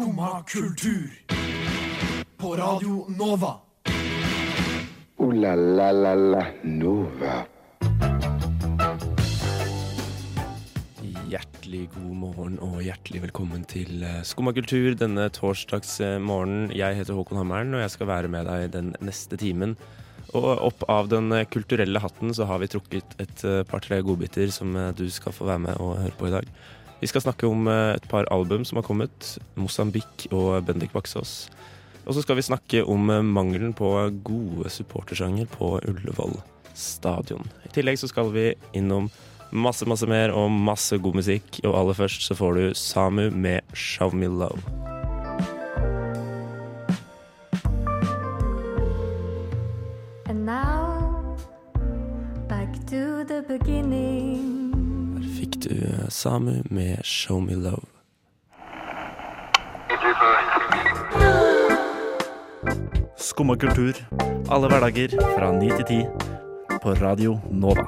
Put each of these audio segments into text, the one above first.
Skumma kultur. På Radio Nova. O-la-la-la-la Nova. Hjertelig god morgen og hjertelig velkommen til eh, Skumma kultur denne torsdagsmorgenen. Jeg heter Håkon Hammeren, og jeg skal være med deg den neste timen. Og opp av den eh, kulturelle hatten så har vi trukket et eh, par-tre godbiter som du skal få være med og høre på i dag. Vi skal snakke om eh, et par album som har kommet. Mosambik og Bendik Baksås. Og så skal vi snakke om eh, mangelen på gode supportersanger på Ullevål stadion. I tillegg så skal vi innom masse, masse mer og masse god musikk. Og aller først så får du Samu med 'Show Me Love'. And now, back to the beginning. Du Samu med 'Show Me Love'. Skumma kultur. Alle hverdager fra ni til ti på Radio Nova.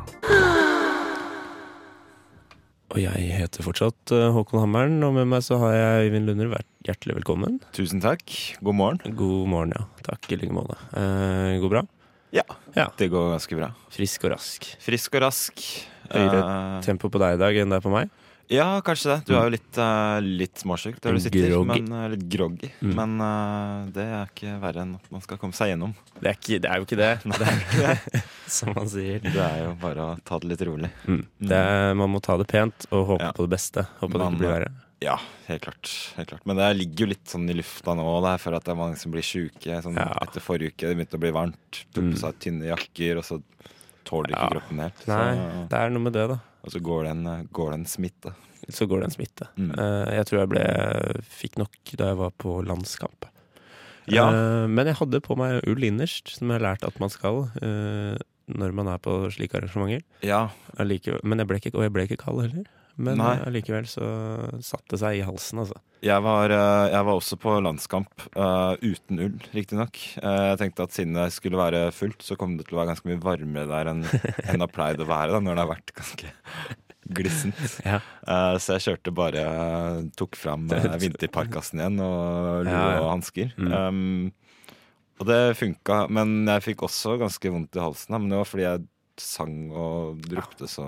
Og jeg heter fortsatt eh, Håkon Hammeren, og med meg så har jeg Øyvind Lunder. Vært hjertelig velkommen. Tusen takk. God morgen. God morgen, ja. Takk i like måte. Eh, går bra? Ja, Ja. det går ganske bra. Frisk og rask. Frisk og rask. Høyere Eh, Tempo på deg i dag enn det er på meg? ja, kanskje det. Du er jo litt, uh, litt småsjuk der du sitter. Groggy. Men, uh, litt groggy. Mm. Men uh, det er ikke verre enn at man skal komme seg gjennom. Det er, ikke, det er jo ikke det. det er ikke det, som man sier. Det er jo bare å ta det litt rolig. Mm. Det er, man må ta det pent og håpe Ja. på det beste. Håpe det ikke blir verre. Ja, helt klart. helt klart Men det ligger jo litt sånn i lufta nå det er for at det er mange som blir sjuke. Sånn, Ja. Etter forrige uke det begynte å bli varmt. Tok Mm. seg tynne jakker, og så tåler ikke kroppen helt. Nei, det er noe med det, da. og så går det en, går det en smitte. Så går det en smitte. Mm. Eh, jeg tror jeg ble, fikk nok da jeg var på landskamp. Ja. Eh, men jeg hadde på meg ull innerst, som jeg har lært at man skal eh, når man er på slike arrangementer. ja. Men jeg ble ikke, og jeg ble ikke kald heller. Men eh, allikevel så satte det seg i halsen, altså. Jeg var, eh, jeg var også på landskamp uh, uten ull, riktignok. Uh, jeg tenkte at siden det skulle være fullt, så kom det til å være ganske mye varmere der enn enn det har pleid å være da, når det har vært ganske glissent. Ja. Uh, så jeg kjørte bare Tok fram vinterparkasen igjen og lue Ja, ja. og hansker. Mm. Um, og det funka, men jeg fikk også ganske vondt i halsen. Men det var fordi jeg sang og ropte så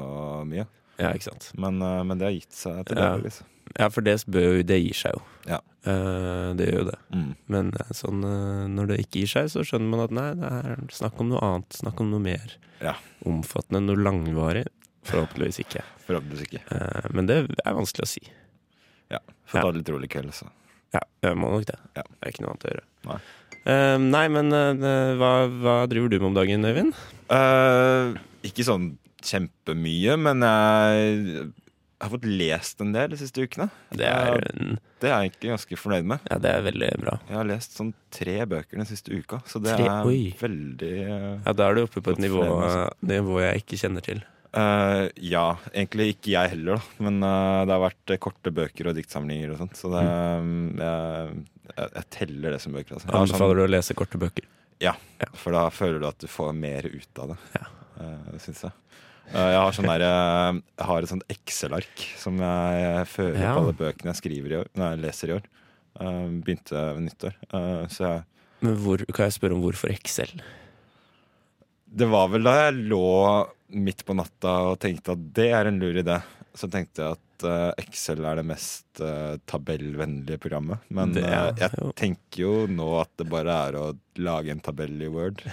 mye. Ja, ikke sant. Men, eh, men det har gitt seg til Ja. det. Liksom. Ja, for det, bør, det gir seg jo. Ja. Uh, det gjør jo det. Mm. Men eh, sånn, når det ikke gir seg, så skjønner man at nei, det er snakk om noe annet. Snakk om noe mer Ja. omfattende, noe langvarig. Forhåpentligvis ikke. Forhåpentligvis ikke. Uh, men det er vanskelig å si. Ja. Får ta det litt rolig i kveld, så. Ja, jeg må nok det. Ja. Det er ikke noe annet å gjøre. Nei. Uh, nei, men hva, hva driver du med om dagen, Øyvind? Ikke sånn kjempemye, men jeg har fått lest en del de siste ukene. Det er, en- det er jeg egentlig ganske fornøyd med. ja, det er veldig bra. Jeg har lest sånn tre bøker den siste uka, så det Tre? er Oi. veldig eh, Ja, Da er du oppe på et nivå, nivå jeg ikke kjenner til. Uh, Ja, egentlig ikke jeg heller, da. Men uh, det har vært korte bøker og diktsamlinger og sånt, så det Mm. jeg, jeg, jeg teller det som bøker. Altså. Jeg har sånn- du å lese korte bøker? Ja, For da føler du at du får mer ut av det. Ja. Uh, syns jeg. Eh, jeg har sånn der, eh, Jeg har et sånt Excel-ark som jeg fører Ja. på alle bøkene jeg skriver i år Nei, leser i år. Eh, begynte ved nyttår. Så jeg Men hvor, kan jeg spørre om hvorfor Excel? Det var vel da jeg lå midt på natta og tenkte at det er en lur idé. Så tenkte jeg at Excel er det mest tabellvennlige programmet. Men Det eh, jeg jo. tenker jo nå at det bare er å lage en tabell i Word.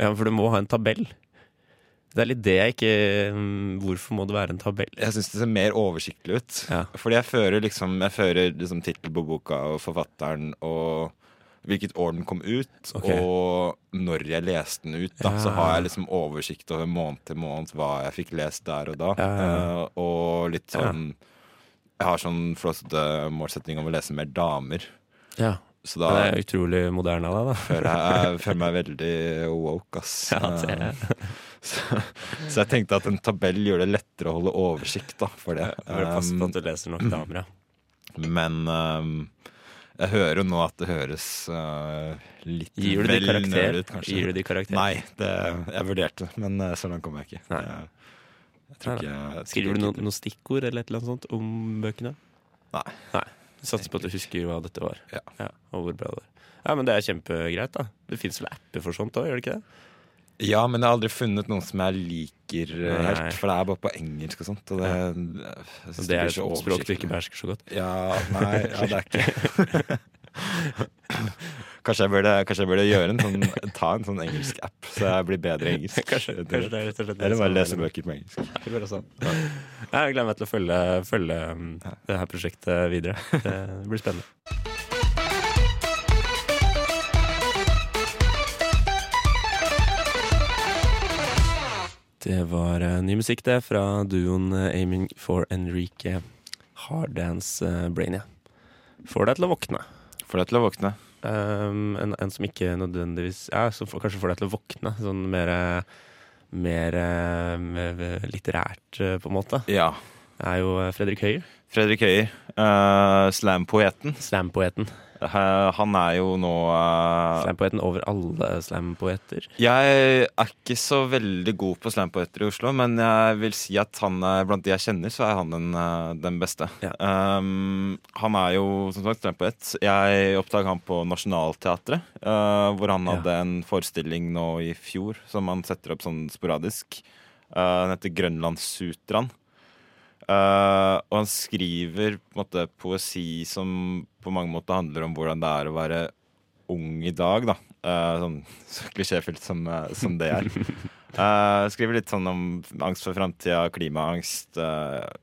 Ja, for du må ha en tabell. Det er litt det jeg ikke mm, Hvorfor må det være en tabell? Jeg syns det ser mer oversiktlig ut. Ja. Fordi jeg fører liksom Jeg fører liksom tittel på boka og forfatteren og hvilket år den kom ut, okay. og når jeg leste den ut. Da, Ja. Så har jeg liksom oversikt over måned til måned hva jeg fikk lest der og da. Ja. Eh, og litt sånn Jeg har sånn flåsete målsetting om å lese mer damer. Ja, Så da Det er utrolig moderne av deg, da. føler jeg, jeg føler meg veldig woke, ass. Ja, det er- Eh, så, så jeg tenkte at en tabell gjør det lettere å holde oversikt da, for det. Bare pass på at du leser nok damer, ja. men um, jeg hører jo nå at det høres uh, litt Gir vel nerd ut, kanskje. Gir du de karakter? Nei, det, jeg vurderte, men uh, så langt kom jeg ikke. Nei. Jeg, jeg tror ikke jeg- Skriver du tror noen noe stikkord eller et eller annet sånt om bøkene? Nei. Nei. Satser på at du husker hva dette var. Ja. og hvor bra det var. Ja, men det er kjempegreit, da. Det fins vel apper for sånt òg, gjør det ikke det? Ja, men jeg har aldri funnet noen som jeg liker eh, Nei. helt. For det er bare på engelsk og sånt. Og det, jeg synes Og det er blir så et språk du ikke oversiktlig. behersker så godt. Ja, nei, ja, det er ikke Kanskje jeg burde, kanskje jeg burde gjøre en sånn, ta en sånn engelsk app, så jeg blir bedre i engelsk. Kanskje, kanskje det er rett og slett det Eller som bare er- lese bøker på engelsk. Det sånn. Jeg gleder meg til å følge, følge um, det her prosjektet videre. Det blir spennende. Det var eh, ny musikk, det, fra duoen eh, Aiming for Enrique Harddance uh, Brainia. Får deg til å våkne. Får deg til å våkne. Um, en, en som ikke nødvendigvis Ja, som får, kanskje får deg til å våkne. Sånn mer Mer mer litterært, eh, på en måte. Ja. Det er jo eh, Fredrik Høyer. Fredrik Høyer, uh, slampoeten. Slampoeten. Han er jo nå uh, Slampoeten over alle slampoeter. Jeg er ikke så veldig god på slampoeter i Oslo, men jeg vil si at han er, blant de jeg kjenner, så er han den, eh, den beste. Ja. Um, han er jo som sagt slampoet. Jeg oppdaga han på Nationaltheatret, uh, hvor han Ja. hadde en forestilling nå i fjor som han setter opp sånn sporadisk. Uh, den heter Grønlandssutraen. Eh, og han skriver på måte poesi som på mange måter handler om hvordan det er å være ung i dag, da. Uh, sånn så klisjéfylt som, uh, som det er. Skriver litt sånn om angst for framtida, klimaangst,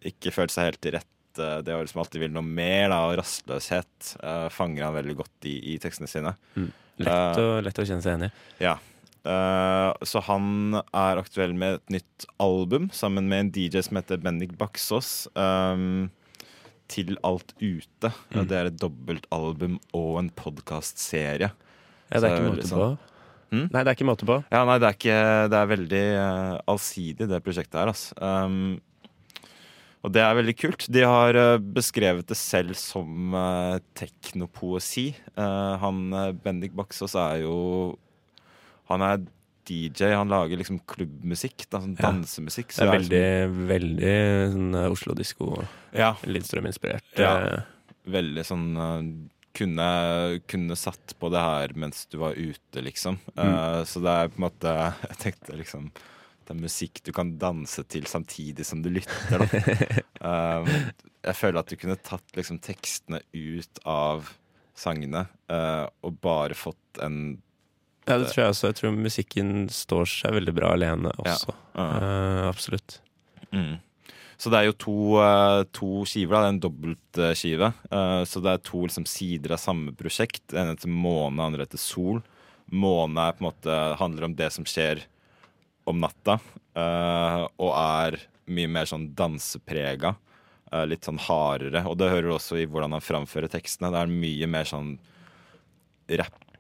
ikke følt seg helt til rette, det å liksom alltid vil noe mer, da, og rastløshet fanger han veldig godt i, i tekstene sine. Lett, å, lett å kjenne seg enig i. Ja. Eh, så han er aktuell med et nytt album sammen med en DJ som heter Bendik Baksås. Um, til Alt Ute. Mm. Det er et dobbeltalbum og en podkastserie. Ja, det er ikke måte sånn. på. Mm? Nei, det er ikke måte på. Ja, nei, det er, ikke, det er veldig uh, allsidig, det prosjektet her. Altså. Um, og det er veldig kult. De har eh, beskrevet det selv som uh, teknopoesi. Uh, han Bendik Baksås er jo Han er DJ, han lager liksom klubbmusikk, da, sånn dansemusikk. Det er så veldig, veldig sånn eh, Oslo-disko, Ja, Lindstrøm-inspirert. Ja. eh, veldig sånn eh, kunne, kunne satt på det her mens du var ute, liksom. Mm. Uh, så det er på en måte Jeg tenkte liksom Det er musikk du kan danse til samtidig som du lytter, da. uh, jeg føler at du kunne tatt liksom tekstene ut av sangene uh, og bare fått en Ja, det tror jeg også. Jeg tror musikken står seg veldig bra alene Ja. også. eh, Uh, absolutt. Mm. Så det er jo to, eh, to skiver, da. Det er en dobbeltskive. Uh, så det er to liksom, sider av samme prosjekt. Den ene heter Måne, den andre heter Sol. Måne på en måte, handler om det som skjer om natta, eh, og er mye mer sånn danseprega. eh, litt sånn hardere. Og det hører du også i hvordan han framfører tekstene. Det er mye mer sånn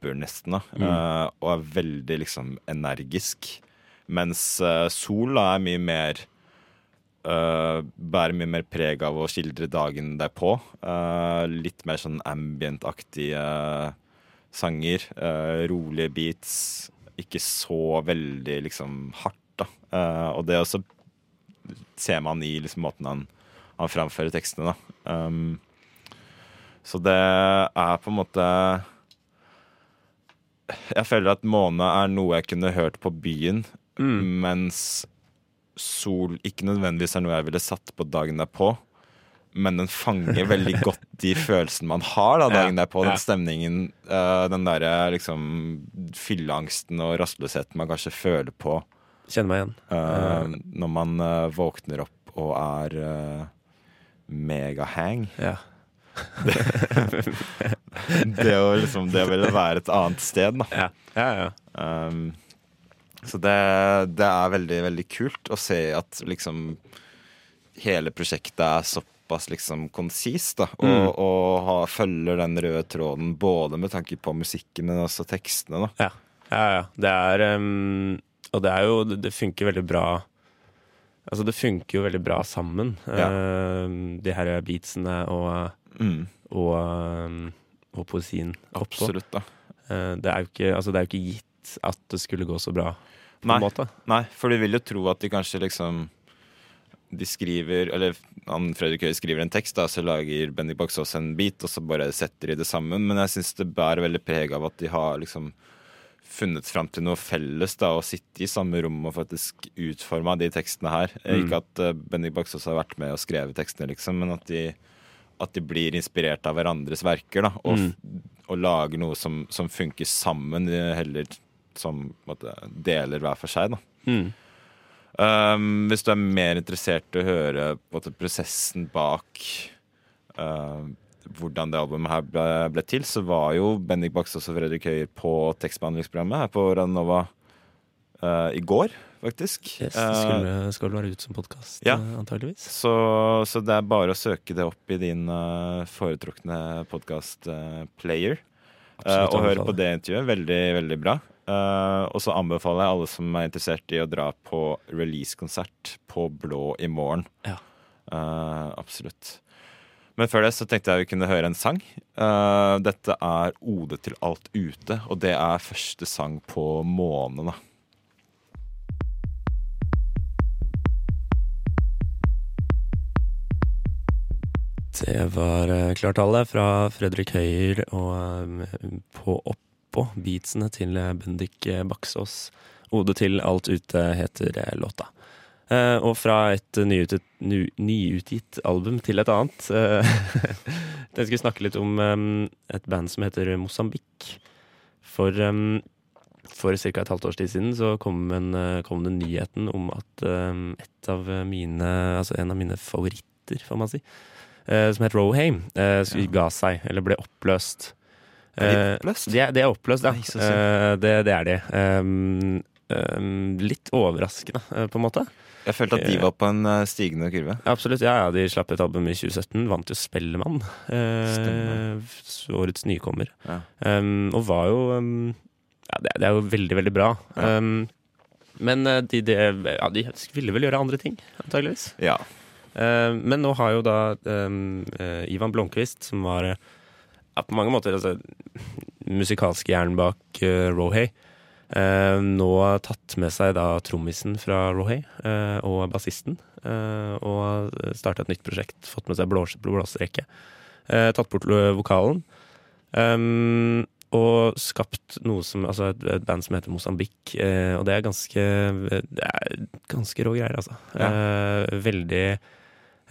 rapper, nesten, da. eh, og er veldig liksom energisk. Mens uh, Sol da, er mye mer uh, Bærer mye mer preg av å skildre dagen derpå. Uh, litt mer sånn ambient-aktige sanger. rolige beats. Ikke så veldig liksom hardt, da. Og det også ser man i liksom måten han, han framfører tekstene, da. Um, så det er på en måte Jeg føler at Måne er noe jeg kunne hørt på byen, Mm. mens Sol ikke nødvendigvis er noe jeg ville satt på dagen derpå. Men den fanger veldig godt de følelsene man har da, dagen Ja, derpå. Den stemningen, eh, den derre liksom fylleangsten og rastløsheten man kanskje føler på Kjenner meg igjen. Uh, når man uh, våkner opp og er uh, megahang. Ja. Det å liksom Det ville være et annet sted, da. Ja, ja, ja. Um, så det, det er veldig, veldig kult å se at liksom hele prosjektet er såpass liksom konsist, da. Og, Mm. og ha, følger den røde tråden både med tanke på musikken, men også tekstene, da. Ja, ja, ja. Det er um, Og det er jo Det, det funker veldig bra Altså, det funker jo veldig bra sammen, Ja. uh, de her beatsene og, Mm, og, um, og poesien oppå. absolutt, da. Uh, det, er ikke, altså, det er jo ikke gitt at det skulle gå så bra, på Nei. en måte. Nei, for du vil jo tro at de kanskje liksom de skriver Eller han Fredrik Høie skriver en tekst, da, så lager Bendik Baksås en bit, og så bare setter de det sammen. Men jeg syns det bærer veldig preg av at de har liksom funnet fram til noe felles da, og sitte i samme rom og faktisk utforma de tekstene her. Mm. Ikke at uh, Bendik Baksås har vært med og skrevet tekstene, liksom, men at de, at de blir inspirert av hverandres verker. da, Og, Mm. og lager noe som, som funker sammen, eh, heller som måtte, deler hver for seg. da. Mm. Um, hvis du er mer interessert i å høre måtte, prosessen bak uh, hvordan det albumet her ble, ble til, så var jo Bendik Baksås og Fredrik Høyer på tekstbehandlingsprogrammet her på Ranova uh, i går, faktisk. Yes, det skulle, skal være ut som podkast, ja. antageligvis. så, så det er bare å søke det opp i din uh, foretrukne podkast-player. Og høre på det intervjuet. Veldig, veldig bra. Eh, og så anbefaler jeg alle som er interessert i å dra på releasekonsert på Blå i morgen. Ja. Eh, absolutt. Men før det så tenkte jeg vi kunne høre en sang. Uh, dette er 'Ode til alt ute', og det er første sang på månen. da. Det var klartallet klart fra Fredrik Høyer og eh, på oppå beatsene til eh, Bendik eh, Baksås. Ode til alt ute heter eh, låta. Eh, og fra et nyutgitt, ny, nyutgitt album til et annet. Eh, jeg skulle snakke litt om eh, et band som heter Mosambik. For, eh, for ca. et halvt års tid siden så kom, en, eh, kom den nyheten om at eh, et av mine, altså en av mine favoritter, får man si, eh, som het Rohame, eh, ga seg, eller ble oppløst. Er de Eh, oppløst? De er, de er oppløst, ja. Nei. Eh, det, det er de. Um, um, litt overraskende, eh, på en måte. Jeg følte at de var på en eh, stigende kurve. Absolutt. Ja, ja, de slapp et album i 2017. Vant jo Spellemann. Eh, årets nykommer. Ja. Um, og var jo um, Ja, det, er jo veldig, veldig bra. Um, men eh, de, de, ja, de ville vel gjøre andre ting, antageligvis. Ja. Eh, men nå har jo da um, eh, Ivan Blomkvist, som var eh, ja, på mange måter altså, musikalske hjernen bak uh, Rohay, Uh, nå tatt med seg da trommisen fra Rohay uh, og bassisten. Uh, og starta et nytt prosjekt, fått med seg blås blåserekke. Eh, tatt bort vokalen. Um, og skapt noe som, altså et, et band som heter Mosambik. Eh, og det er ganske Det er ganske rå greier, altså. Eh, veldig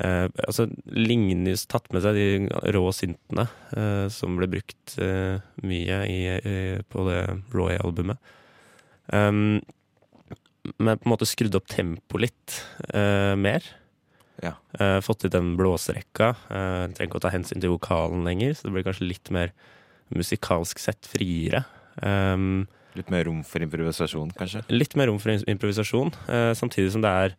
eh, Altså ligner Tatt med seg de rå syntene eh, som ble brukt eh, mye i, i, på det Roy-albumet. Um, men på en måte skrudd opp tempoet litt eh, mer. Ja. Eh, fått ut den blåserekka. Uh, trenger ikke å ta hensyn til vokalen lenger, så det blir kanskje litt mer musikalsk sett friere. Um, Litt mer rom for improvisasjon, kanskje. litt mer rom for improvisasjon, samtidig som det er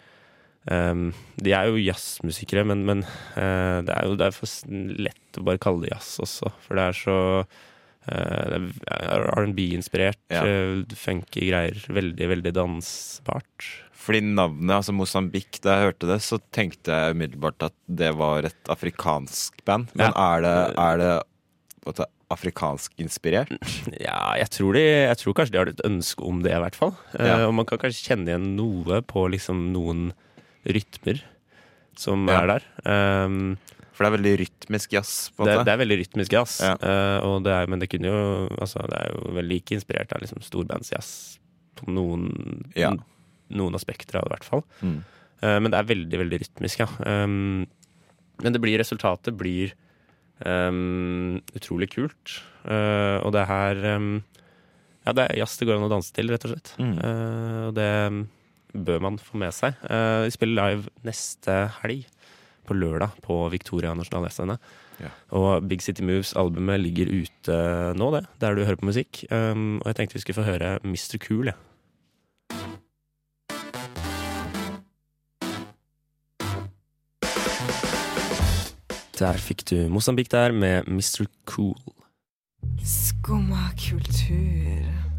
ehm, De er jo jazzmusikere, men, men uh, det er jo det er for s- lett å bare kalle det jazz også, for det er så uh, er R&B-inspirert, Ja. eh, funky greier. Veldig, veldig dansbart. Fordi navnet, altså Mosambik, da jeg hørte det, så tenkte jeg umiddelbart at det var et afrikansk band. Men Ja. er det, er det afrikansk inspirert? Ja, jeg tror, de, jeg tror kanskje de har et ønske om det, i hvert fall. Ja. Uh, og man kan kanskje kjenne igjen noe på liksom noen rytmer som Ja. er der. Um, For det er veldig rytmisk jazz. på en det, måte. det er veldig rytmisk jazz, Ja. Uh, det er, men det jo altså, Det er jo veldig like inspirert av liksom, storbandsjazz på noen, Ja. noen aspekter av det, i hvert fall. Mm. Uh, men det er veldig, veldig rytmisk, ja. Um, men det blir resultatet blir um, utrolig kult. Uh, og det her um, Ja, det er jazz det går an å danse til, rett og slett. Mm. Og det bør man få med seg. Vi de spiller live neste helg, på lørdag, på Victoria Nasjonal Jazzscene. Ja. Og Big City Moves-albumet ligger ute nå, det, der du hører på musikk. Um, og jeg tenkte vi skulle få høre Mr. Cool, jeg. Der fikk du Mosambik der med Mr. Cool. Skumma kultur.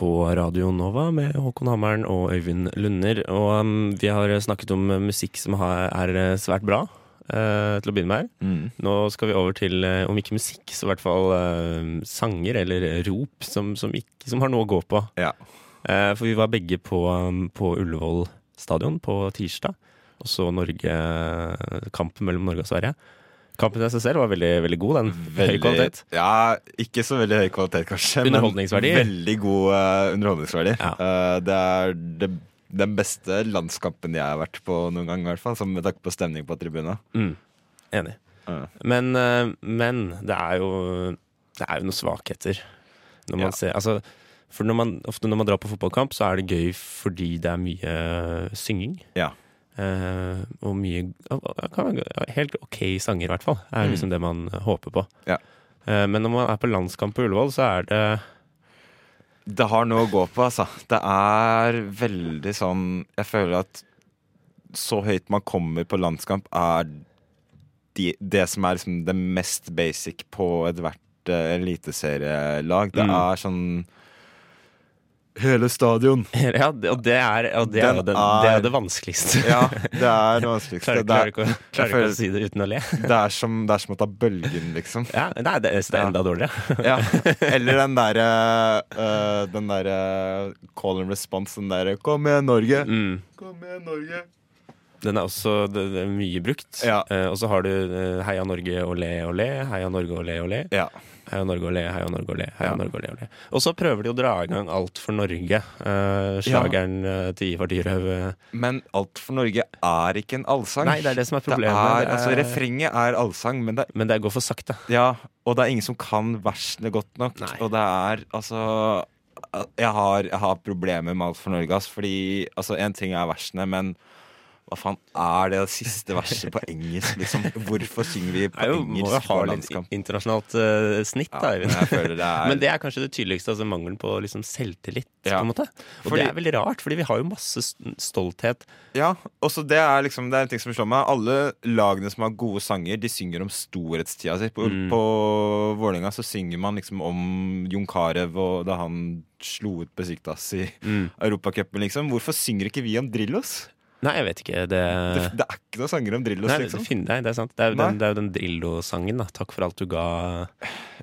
På Radio Nova med Håkon Hammeren og Øyvind Lunder. Og um, vi har snakket om uh, musikk som har, er uh, svært bra, uh, til å begynne med. her. Mm. Nå skal vi over til, uh, om ikke musikk, så i hvert fall uh, sanger eller rop som, som, ikke, som har noe å gå på. Ja. For vi var begge på, um, på Ullevål stadion på tirsdag og så Norge kampen mellom Norge og Sverige. Kampen i seg selv var veldig, veldig god. Den høy kvalitet. Ja, ikke så veldig høy kvalitet, kanskje. men Veldig god uh, underholdningsverdi. Ja. Uh, det er det, den beste landskampen jeg har vært på noen gang, i hvert fall. Som med takk på stemning på tribuna. Mm. Enig. Uh. Men, eh, men det er jo Det er jo noen svakheter. Når man Ja. ser Altså, for når man, ofte når man drar på fotballkamp, så er det gøy fordi det er mye synging. Ja. Eh, og mye Helt OK sanger, i hvert fall. Er Mm. liksom det man håper på. Ja. Uh, men når man er på landskamp på Ullevål, så er det Det har noe å gå på, altså. Det er veldig sånn Jeg føler at så høyt man kommer på landskamp, er de, det som er liksom det mest basic på ethvert uh, eliteserielag. Det Mm. er sånn Hele stadion. Ja, og det er, og det er, Den det, det er det vanskeligste. Ja, det er det vanskeligste. Klarer, er, ikke, klarer ikke å si det uten å le. det er, som, det er som å ta bølgen, liksom. Ja, nei, det, så det er enda dårligere. Ja. Eller den derre uh, Den derre call and response, den derre 'Kom igjen, Norge'. Mm. Kom igjen, Norge. Den er også det er mye brukt. Ja. Uh, og så har du uh, Heia Norge og le, Heia Norge og le. Ja. Heia Norge og le, Heia Norge olé. Heia Ja. Norge og le. Og så prøver de å dra i gang Alt for Norge. Uh, Slageren til Ivar Dyrhaug. Men Alt for Norge er ikke en allsang. Nei, det er det som er problemet. er, er- altså, refrenget er allsang, men det, Men det går for sakte. ja, og det er ingen som kan versene godt nok. Nei. Og det er altså Jeg har, jeg har problemer med Alt for Norge, ass, fordi altså, en ting er versene, men hva faen er det siste verset på engelsk, liksom? Hvorfor synger vi på engelsk jo, må jo ha litt internasjonalt uh, snitt, Ja, da. men det er Men det er kanskje det tydeligste, altså mangelen på liksom selvtillit. Ja. på en måte Og Fordi- det er veldig rart, fordi vi har jo masse stolthet. Ja, også det er liksom Det er en ting som slår meg. Alle lagene som har gode sanger, de synger om storhetstida si. På, Mm. på Vålerenga så synger man liksom om Jon Carew og da han slo ut Besiktas i Mm. Europacupen, liksom. Hvorfor synger ikke vi om Drillos? Nei, jeg vet ikke. Det, Det, det er ikke noen sanger om Drillos, nei, liksom. nei, det er sant. Det er jo den, det er jo den Drillo-sangen, da. Takk for alt du ga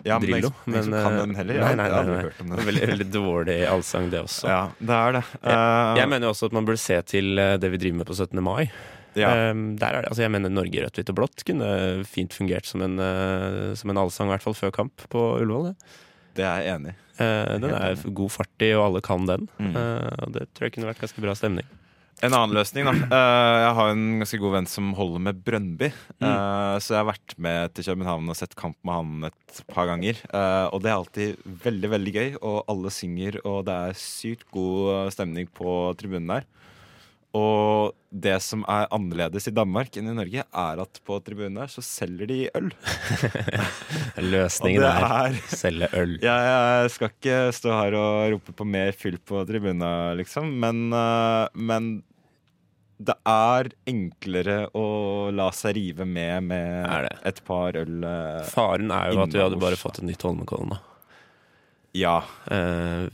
Ja, men Drillo. Men, ingen som kan den heller. Nei, nei, nei, nei, nei. Det Veldig, veldig dårlig allsang, det også. Ja, det er det. Jeg jeg mener jo også at man burde se til eh, det vi driver med på 17. mai. ja. Um, der er det, altså jeg mener Norge rødt, hvitt og blått kunne fint fungert som en, uh, som en allsang, i hvert fall før kamp på Ullevål. det. Det er jeg enig i. Uh, den er god fart i, og alle kan den. Mm. Uh, det tror jeg kunne vært ganske bra stemning. En annen løsning, da. Eh, jeg har en ganske god venn som holder med Brøndby. Eh, så jeg har vært med til København og sett kamp med han et par ganger. Eh, og det er alltid veldig, veldig gøy, og alle synger, og det er sykt god stemning på tribunen der. Og det som er annerledes i Danmark enn i Norge, er at på tribunen der så selger de øl. Løsningen er er selge øl. jeg, jeg skal ikke stå her og rope på mer fyll på tribunene, liksom, men, eh, men det er enklere å la seg rive med med et par øl. eh, Faren er jo at vi hadde bare fått et nytt Holmenkollen, da. Ja, Eh,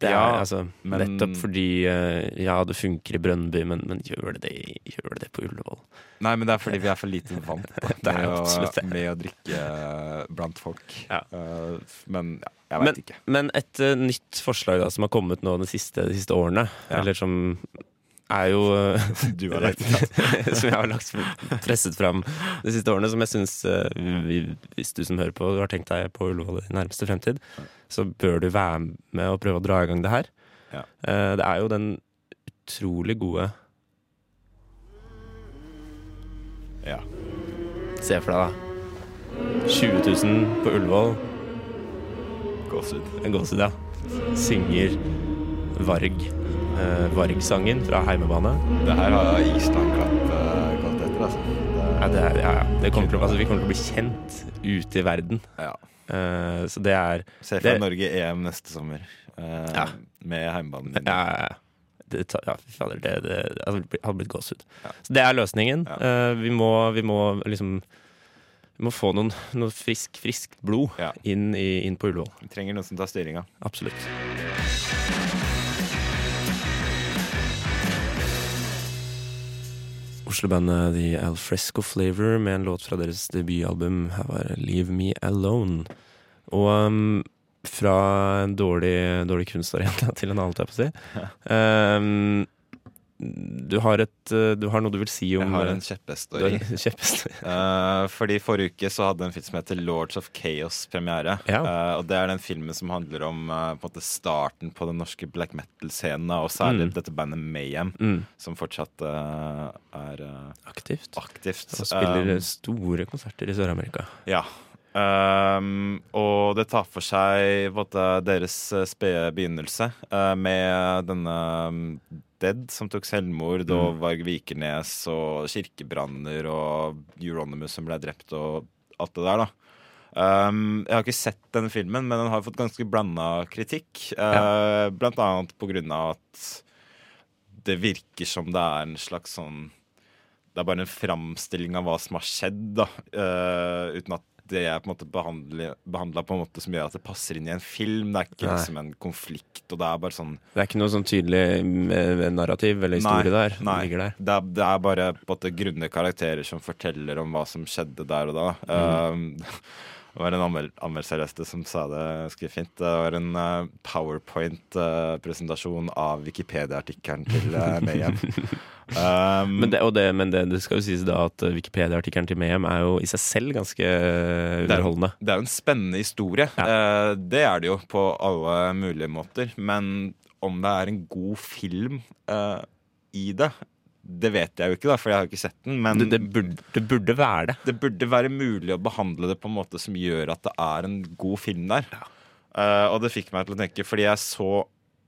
det er Ja, altså men- Nettopp fordi eh, Ja, det funker i Brønnby, men, men gjør, det det, gjør det det på Ullevål? Nei, men det er fordi vi er for lite vant med, å, med å drikke eh, blant folk. Ja. Eh, men ja, jeg Men- veit ikke. Men et nytt forslag da som har kommet nå de siste, de siste årene, eller som er jo eh, Du har lagt Som jeg har lagt, presset fram de siste årene, som jeg syns Hvis du som hører på har tenkt deg på Ullevål i nærmeste fremtid, så bør du være med og prøve å dra i gang det her. Ja. Eh, Det er jo den utrolig gode Ja. Se for deg, da. 20 000 på Ullevål. Gåsehud. Gåsehud, ja. Synger Varg. Uh, Varg-sangen fra Heimebane. Det her har Island-kvaliteter, altså. Ja, det er, ja, ja. Det kommer til, altså, vi kommer til å bli kjent ute i verden. Ja. Uh, så det er Se for Det- deg Norge EM neste sommer. eh, Ja. Med heimebanen. Ja, ja, ja. Det, ja, fader, det, det det hadde blitt gåsehud. Ja. Så det er løsningen. Ja. Uh, vi, må, vi må liksom Vi må få noen, noe frisk, friskt blod Ja. inn, i, inn på Ullevål. Vi trenger noen som tar styringa. Absolutt. Oslo-bandet The Alfresco Flavor med en låt fra deres debutalbum. Her var Leave Me Alone. Og um, fra en dårlig, dårlig kunstarena til en annen, holdt jeg på å si. Um, du har et eh, Du har noe du vil si om Jeg har en eh, kjepphest å gi. Eh, fordi Forrige uke så hadde en film som heter Lords of Chaos premiere. Ja. Uh, og Det er den filmen som handler om uh, på starten på den norske black metal-scenen. Og særlig Mm. dette bandet Mayhem, Mm, som fortsatt eh, er eh, aktivt. aktivt. Og spiller Um, store konserter i Sør-Amerika. Ja. Um, og det tar for seg måte, deres eh, spede begynnelse uh, med denne um, Dead som tok selvmord, og Varg Vikernes og kirkebranner og Euronymous som ble drept og alt det der, da. Um, jeg har ikke sett denne filmen, men den har fått ganske blanda kritikk. eh, Blant annet på grunn av at det virker som det er en slags sånn det er bare en framstilling av hva som har skjedd, da. Uh, uten at det er på en måte behandla på en måte som gjør at det passer inn i en film. Det er ikke Nei. liksom en konflikt, og det er bare sånn Det er ikke noe sånn tydelig eh, narrativ eller historie der. Nei. Der. Det, er, det er bare på en måte grunne karakterer som forteller om hva som skjedde der og da. Mm. Um, det var en anmel anmeldelser jeg leste som sa det skrev fint. Det var en uh, powerpoint-presentasjon av Wikipedia-artikkelen til uh, Mayhem. Um, Men, det, det, men det, det skal jo sies da at Wikipedia-artikkelen til Mayhem er jo i seg selv ganske underholdende. Det er jo en spennende historie. Eh, det er det jo på alle mulige måter. Men om det er en god film uh, i det, det vet jeg jo ikke, da, for jeg har ikke sett den. Men Det, det, burde, det burde være det. det burde være mulig å behandle det på en måte som gjør at det er en god film der. Eh, og det fikk meg til å tenke, fordi jeg så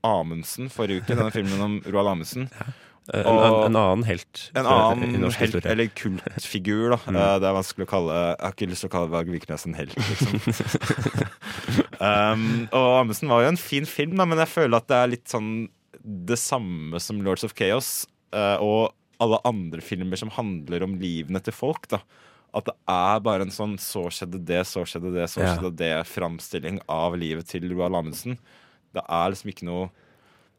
Amundsen forrige uke, denne filmen om Roald Amundsen. Eh, En, Og- en annen helt En annen i norsk helt, historie. eller kultfigur, da. Mm. det er vanskelig å kalle Jeg har ikke lyst til å kalle Varg Vikernes en helt, liksom. um, og Amundsen var jo en fin film, da, men jeg føler at det er litt sånn det samme som Lords of Chaos uh, og alle andre filmer som handler om livene til folk. da At det er bare en sånn 'så skjedde det, så skjedde det, så Ja. skjedde det'-framstilling av livet til Roald Amundsen. Det er liksom ikke noe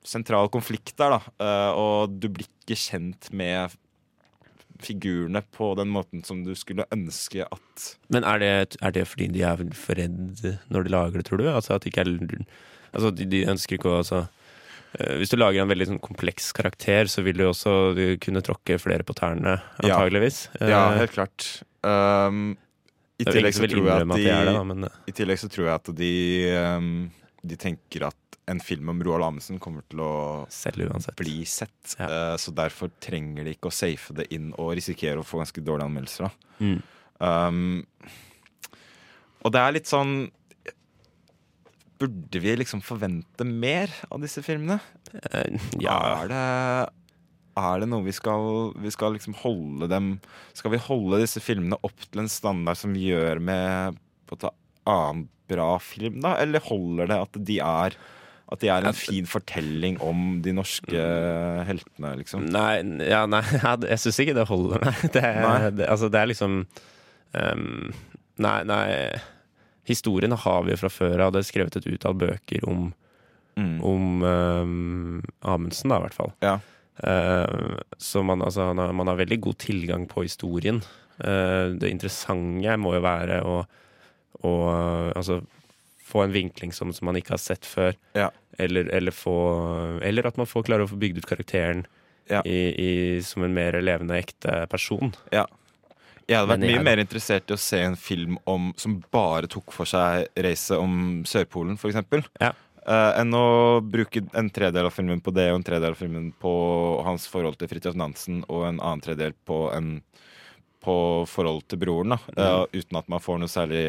sentral konflikt der, da. Eh, og du blir ikke kjent med figurene på den måten som du skulle ønske at Men er det, er det fordi de er for redd når de lager det, tror du? Altså at de ikke er Altså de, de ønsker ikke å altså, eh, Hvis du lager en veldig sånn kompleks karakter, så vil du også du kunne tråkke flere på tærne, Ja. antageligvis. Ja, Eh, helt klart. Um, I det er ingen tillegg så tror jeg at de eh, I tillegg så tror jeg at de De tenker at en film om Roald Amundsen kommer til å bli sett. Ja. Uh, så derfor trenger de ikke å safe det inn og risikere å få ganske dårlige anmeldelser. Mm. Um, og det er litt sånn Burde vi liksom forvente mer av disse filmene? Uh, ja. Er det, er det noe vi skal Vi skal liksom holde dem Skal vi holde disse filmene opp til en standard som vi gjør med på et annen bra film, da? Eller holder det at de er At de er en fin fortelling om de norske heltene, liksom? Nei, ja, nei jeg syns ikke det holder, nei. Det, Nei. Det, altså, det er liksom um, Nei, nei. Historien har vi jo fra før av. Det er skrevet et utall bøker om, Mm. om um, Amundsen, da, i hvert fall. Ja. Uh, så man, altså, man, har, man har veldig god tilgang på historien. Uh, det interessante må jo være å, å altså, få en vinkling som, som man ikke har sett før. Ja. Eller, eller, få, eller at man får klare å få bygd ut karakteren Ja. i, i, som en mer levende, ekte person. Ja. Jeg hadde vært mye mer interessert i å se en film om, som bare tok for seg racet om Sørpolen, f.eks. Ja. Uh, enn å bruke en tredel av filmen på det og en tredel av filmen på hans forhold til Fridtjof Nansen og en annen tredel på, en, på forhold til broren. Da. Uh, uten at man får noe særlig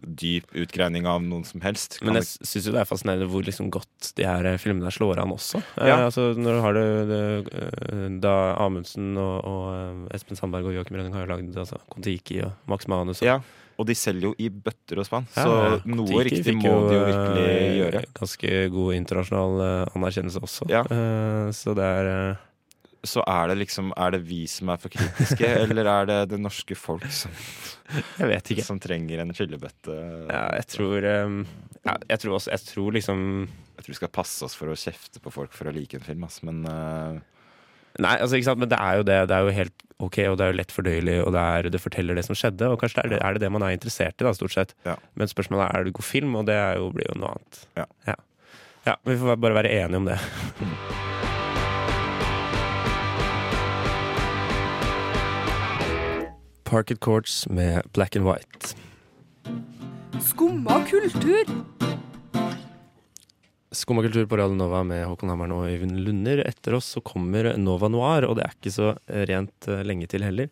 dyp utgreining av noen som helst. Kan Men det- jeg syns jo det er fascinerende hvor liksom godt de her filmene slår an også. Eh, Ja. altså, når du har det, det eh, Da Amundsen og, og eh, Espen Sandberg og Joakim Rønning har jo lagd altså, Kon-Tiki og Max Manus. Og, ja, og de selger jo i bøtter og spann, Ja, så noe riktig må de jo eh, virkelig gjøre. Ganske god internasjonal eh, anerkjennelse også. Ja. Eh, så det er eh, Så er det liksom Er det vi som er for kritiske, eller er det det norske folk som Jeg vet ikke. som trenger en skyllebøtte. Ja, jeg tror um, ja, Jeg tror også Jeg tror liksom Jeg tror vi skal passe oss for å kjefte på folk for å like en film, ass. men uh, Nei, altså ikke sant, men det er jo det. Det er jo helt ok, og det er jo lett fordøyelig, og det, er, det forteller det som skjedde. Og kanskje det er, det, er det det man er interessert i, da, stort sett. Ja. Men spørsmålet er er det god film, og det er jo, blir jo noe annet. Ja. ja. Ja, Vi får bare være enige om det. Parket Courts med Black and White. Skumma kultur. Skumma kultur på Radio Nova med Håkon Hammeren og Øyvind Lunder. Etter oss så kommer Nova Noir, og det er ikke så rent eh, lenge til heller.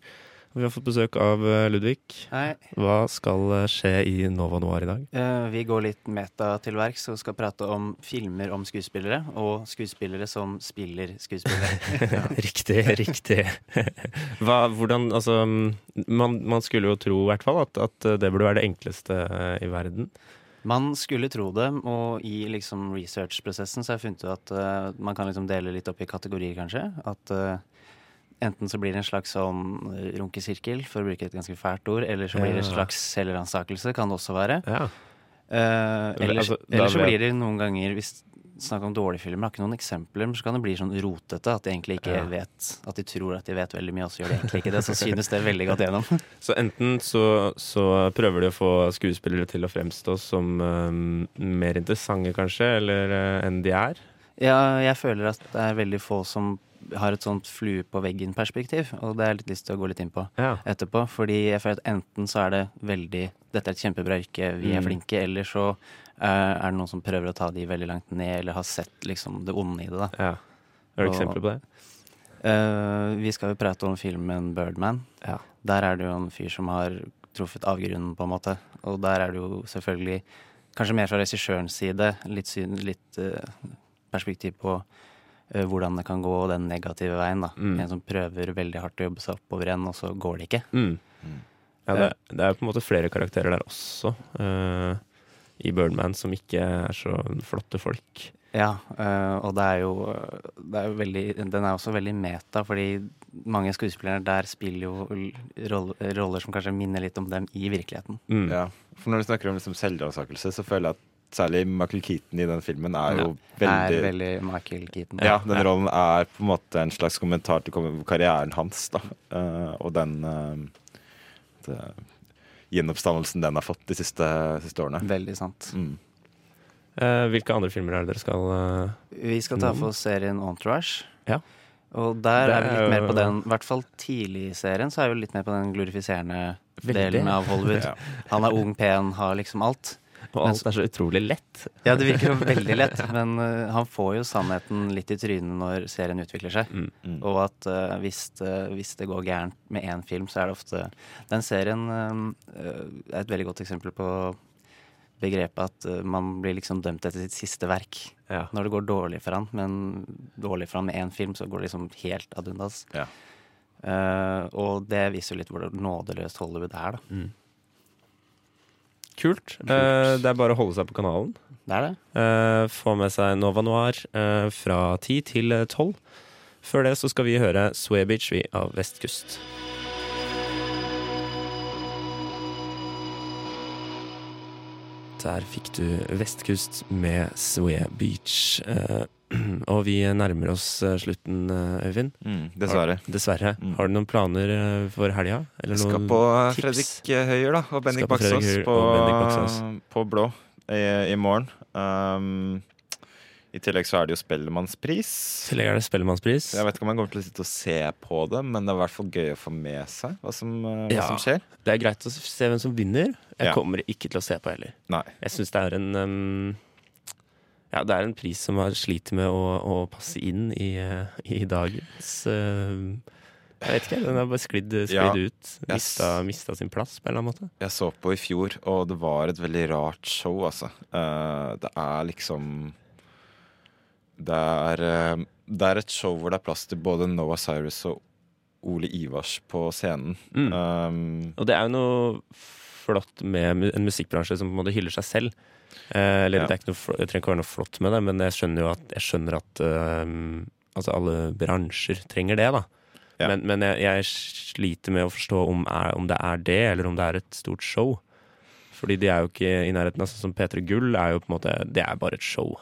Vi har fått besøk av eh, Ludvig. Hei. Hva skal eh, skje i Nova Noir i dag? Eh, vi går litt meta til verks og skal prate om filmer om skuespillere, og skuespillere som spiller skuespillere. riktig, riktig. Hva, hvordan, altså man, man skulle jo tro i hvert fall at, at det burde være det enkleste i verden. Man skulle tro det, og i liksom research-prosessen så har jeg funnet ut at uh, man kan liksom dele litt opp i kategorier, kanskje. At eh, enten så blir det en slags sånn eh, runkesirkel, for å bruke et ganske fælt ord, eller så blir det en slags selvransakelse, kan det også være. Ja. Uh, eller, altså, så blir det noen ganger Hvis snakk om dårlige filmer, har ikke noen eksempler, men så kan det bli sånn rotete at de egentlig ikke Ja. vet At de tror at de vet veldig mye, og så gjør de egentlig ikke det. Så synes det veldig godt gjennom. Så enten så, så prøver de å få skuespillere til å fremstå som um, mer interessante, kanskje, eller uh, enn de er. Ja, jeg føler at det er veldig få som har et sånt flue på veggen-perspektiv, og det har jeg litt lyst til å gå litt inn på Ja. etterpå. Fordi jeg føler at enten så er det veldig Dette er et kjempebra yrke, vi er Mm. flinke, eller så uh, er det noen som prøver å ta de veldig langt ned, eller har sett liksom det onde i det, da. ja. Har du eksempler på det? Uh, vi skal jo prate om filmen 'Birdman'. Ja. Der er det jo en fyr som har truffet avgrunnen, på en måte. Og der er det jo selvfølgelig, kanskje mer fra regissørens side, litt, syn, litt uh, perspektiv på hvordan det kan gå den negative veien. da. Mm. En som prøver veldig hardt å jobbe seg oppover igjen, og så går det ikke. Mm. Ja, det, det er på en måte flere karakterer der også, uh, i Birdman, som ikke er så flotte folk. Ja, uh, og det er jo, det er jo veldig, Den er også veldig meta, fordi mange skuespillere der spiller jo roller, roller som kanskje minner litt om dem i virkeligheten. Mm. Ja. For når du snakker om liksom selvransakelse, så føler jeg at særlig Michael Keaton i den filmen er jo Er veldig veldig Michael Keaton. Ja, den rollen er på en måte en slags kommentar til karrieren hans, da. Uh, og den uh, det, gjenoppstandelsen den har fått de siste, siste årene. Veldig sant. Mm. Uh, hvilke andre filmer er det dere skal Vi skal ta for oss serien Entourage. Ja. Og der er vi litt mer på den, i hvert fall tidlig i serien, så er vi litt mer på den glorifiserende Veldig. delen av Hollywood. Ja. Han er ung, pen, har liksom alt. Og alt er så utrolig lett. Ja, det virker jo veldig lett, men uh, han får jo sannheten litt i trynet når serien utvikler seg. Mm. Mm. Og at uh, hvis, det, hvis det går gærent med én film, så er det ofte Den serien uh, er et veldig godt eksempel på begrepet at uh, man blir liksom dømt etter sitt siste verk. Ja. Når det går dårlig for han, men dårlig for han med én film, så går det liksom helt ad undas. Ja. Uh, og det viser jo litt hvor nådeløst Hollywood er, da. Mm. Kult. Uh, det er bare å holde seg på kanalen. Det er det. Uh, få med seg Nova Noir uh, fra 10 til eh, 12. Før det så skal vi høre Sway Beach vi, av Vestkust. Der fikk du Vestkust med Sway Beach. Og vi nærmer oss eh, slutten, eh, Øyvind. Mm. Dessverre. Dessverre. Mm. Har du noen planer eh, for helga? Eller Jeg skal på tips? Fredrik Høyer da, og Bendik på Baksås på, på Blå i, i morgen. Um, I tillegg så er det jo Spellemannspris. I tillegg er det Spellemannspris. Jeg vet ikke om jeg kommer til å sitte og se på det, men det er i hvert fall gøy å få med seg hva som, hva Ja. som skjer. Det er greit å se hvem som vinner. Jeg Ja. kommer ikke til å se på heller. Nei. Jeg syns det er en um, Ja, det er en pris som har sliter med å, å passe inn i, i dagens uh, Jeg vet ikke, den har bare sklidd, sklidd Ja. ut. Yes. Mista, mista sin plass på en eller annen måte. Jeg så på i fjor, og det var et veldig rart show, altså. Uh, det er liksom det er, uh, det er et show hvor det er plass til både Noah Cyrus og Ole Ivars på scenen. Mm. Um, Og det er jo noe flott med en musikkbransje som på en måte hyller seg selv. Eh, eller Ja. det, ikke noe, det trenger ikke være noe flott med det, men jeg skjønner jo at, jeg skjønner at um, altså alle bransjer trenger det, da. Ja. Men, men jeg, jeg sliter med å forstå om, er, om det er det, eller om det er et stort show. Fordi de er jo ikke i nærheten. Altså, som P3 Gull er jo på en måte Det er bare et show.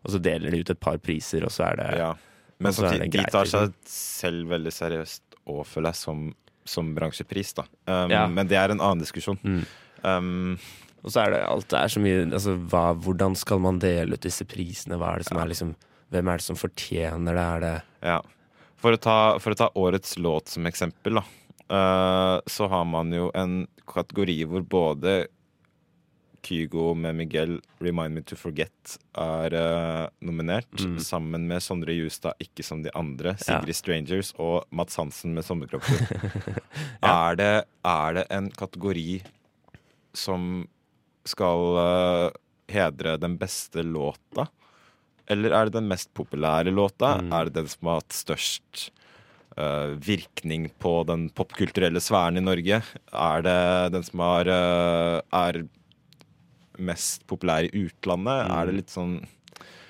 Og så deler de ut et par priser, og så er det ja. Men så samtidig, det de tar liksom. seg selv veldig seriøst og føler jeg som, som bransjepris, da. Um, Ja. Men det er en annen diskusjon. Mm. Um, Og så er det alt det er så mye altså, hva, Hvordan skal man dele ut disse prisene? Hva er det som er liksom Hvem er det som fortjener det? Er det Ja. For å, ta, for å ta årets låt som eksempel, da. Uh, så har man jo en kategori hvor både Kygo med Miguel, 'Remind Me To Forget', er uh, nominert. Mm. Sammen med Sondre Justad, 'Ikke som de andre', Ja. Sigrid Strangers og Mats Hansen med 'Sommerkroppen'. Ja. er, det, er det en kategori som skal uh, hedre den beste låta? Eller er det den mest populære låta? Mm. Er det den som har hatt størst uh, virkning på den popkulturelle sfæren i Norge? Er det den som har, uh, er mest populær i utlandet? Mm. Er det litt sånn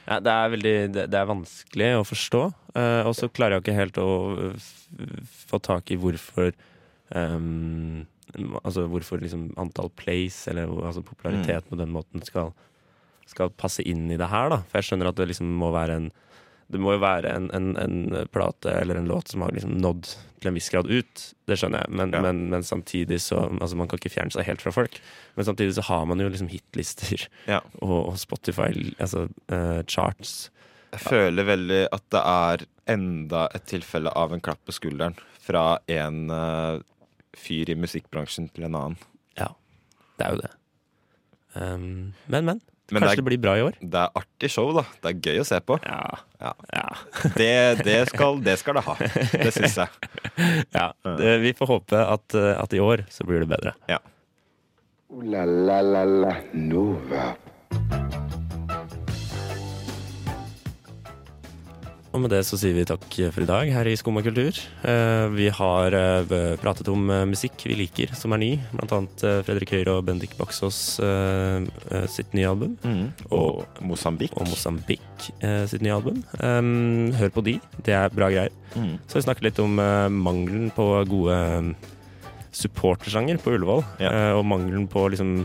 Ja, det er veldig det, det er vanskelig å forstå. Uh, og så klarer jeg ikke helt å få tak i hvorfor ehm, Altså hvorfor liksom antall plays, eller altså popularitet på den måten, skal, skal passe inn i det her, da. For jeg skjønner at det liksom må være en Det må jo være en, en, en plate eller en låt som har liksom nådd til en viss grad ut. Det skjønner jeg, men, Ja. men, men samtidig så Altså, man kan ikke fjerne seg helt fra folk. Men samtidig så har man jo liksom hitlister Ja. og, og Spotify, altså uh, charts. Jeg føler veldig at det er enda et tilfelle av en klapp på skulderen fra en eh, fyr i musikkbransjen til en annen. Ja, Det er jo det. Um, men, men. Men Kanskje det det, er, blir bra i år? det er artig show, da. Det er gøy å se på. Ja. Ja. Ja. Det, det, skal, det skal det ha. Det syns jeg. ja. Det, vi får håpe at, at i år så blir det bedre. Ja. Uh, la la la la Nova. Og med det så sier vi takk for i dag her i Skumma kultur. Eh, vi har eh, pratet om eh, musikk vi liker som er ny. Blant annet Fredrik Høyre og Bendik Baksås sitt nye album. Og Mosambik. Og Mosambik sitt nye album. Um, hør på de, det er bra greier. Mm. Så vi snakket litt om mangelen på gode supportersanger på Ullevål. Ja. og mangelen på liksom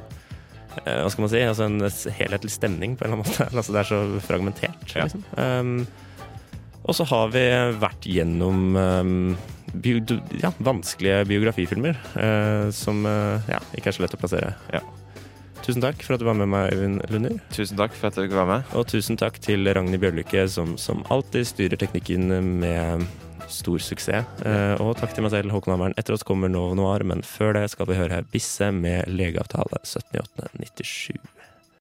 Hva skal man si? Altså en helhetlig stemning på en eller annen måte. altså, det er så fragmentert. Ja. Liksom. Um, og så har vi vært gjennom um, bio, ja, vanskelige biografifilmer eh, som eh, ja, ikke er så lett å plassere. Ja. Tusen takk for at du var med meg, Øyvind Lunder. Tusen takk for at dere var med. Og tusen takk til Ragnhild Bjørlykke, som, som alltid styrer teknikken med stor suksess. Eh, og takk til meg selv, Håkon Hammeren. Etter oss kommer Novo Noir, men før det skal vi høre Bisse med legeavtale 7897.